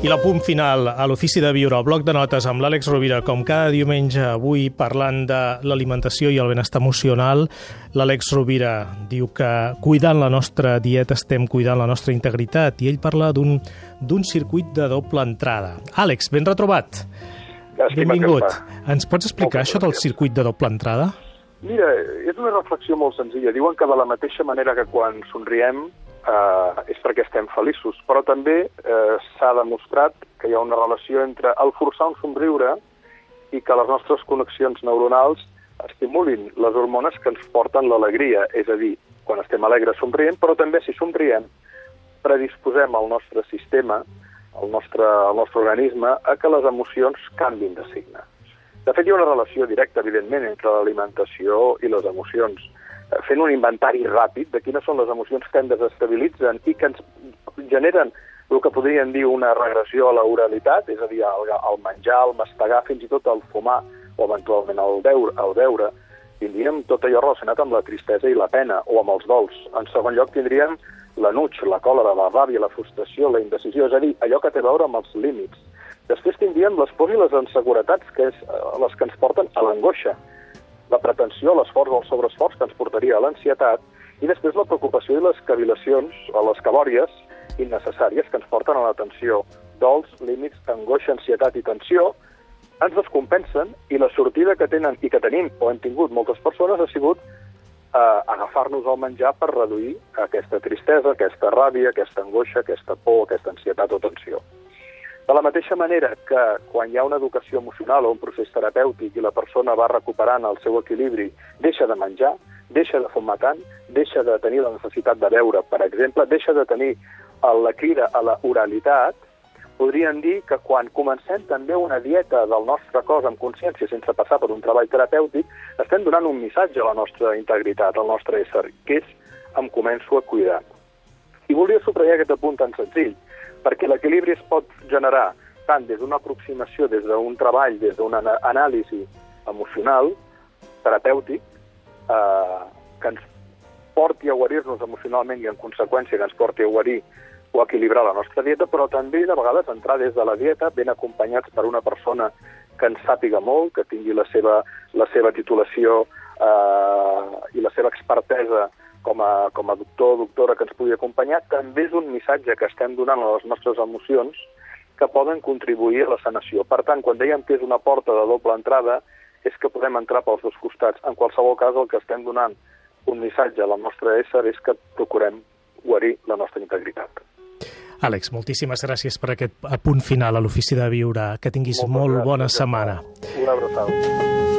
I la punt final a l'Ofici de Viure, al bloc de notes amb l'Àlex Rovira, com cada diumenge avui parlant de l'alimentació i el benestar emocional, l'Àlex Rovira diu que cuidant la nostra dieta estem cuidant la nostra integritat i ell parla d'un circuit de doble entrada. Àlex, ben retrobat. Benvingut. Ens pots explicar això del circuit de doble entrada? Mira, és una reflexió molt senzilla. Diuen que de la mateixa manera que quan somriem eh, és perquè estem feliços, però també eh, s'ha demostrat que hi ha una relació entre el forçar un somriure i que les nostres connexions neuronals estimulin les hormones que ens porten l'alegria, és a dir, quan estem alegres somrient, però també si somriem predisposem el nostre sistema, el nostre, el nostre organisme, a que les emocions canvin de signe. De fet, hi ha una relació directa, evidentment, entre l'alimentació i les emocions fent un inventari ràpid de quines són les emocions que ens desestabilitzen i que ens generen el que podríem dir una regressió a l'oralitat, és a dir, el, el menjar, el mastegar, fins i tot el fumar o eventualment el beure, el beure, tindríem tot allò relacionat amb la tristesa i la pena o amb els dols. En segon lloc tindríem l'anuig, la còlera, la ràbia, la frustració, la indecisió, és a dir, allò que té a veure amb els límits. Després tindríem les pors i les inseguretats, que és eh, les que ens porten a l'angoixa la pretensió, l'esforç o el sobreesforç que ens portaria a l'ansietat, i després la preocupació i les cavilacions o les cabòries innecessàries que ens porten a la tensió. Dols, límits, angoixa, ansietat i tensió ens descompensen i la sortida que tenen i que tenim o hem tingut moltes persones ha sigut eh, agafar-nos al menjar per reduir aquesta tristesa, aquesta ràbia, aquesta angoixa, aquesta por, aquesta ansietat o tensió. De la mateixa manera que quan hi ha una educació emocional o un procés terapèutic i la persona va recuperant el seu equilibri, deixa de menjar, deixa de fumar tant, deixa de tenir la necessitat de beure, per exemple, deixa de tenir la crida a la oralitat, podríem dir que quan comencem també una dieta del nostre cos amb consciència sense passar per un treball terapèutic, estem donant un missatge a la nostra integritat, al nostre ésser, que és em començo a cuidar. I volia subratllar aquest apunt tan senzill perquè l'equilibri es pot generar tant des d'una aproximació, des d'un treball, des d'una anàlisi emocional, terapèutic, eh, que ens porti a guarir-nos emocionalment i, en conseqüència, que ens porti a guarir o equilibrar la nostra dieta, però també, de vegades, entrar des de la dieta ben acompanyats per una persona que ens sàpiga molt, que tingui la seva, la seva titulació eh, i la seva expertesa com a, com a doctor o doctora que ens pugui acompanyar, també és un missatge que estem donant a les nostres emocions que poden contribuir a la sanació. Per tant, quan dèiem que és una porta de doble entrada, és que podem entrar pels dos costats. En qualsevol cas, el que estem donant un missatge a la nostra ésser és que procurem guarir la nostra integritat. Àlex, moltíssimes gràcies per aquest punt final a l'Ofici de Viure. Que tinguis molt, molt bona setmana. Una abraçada.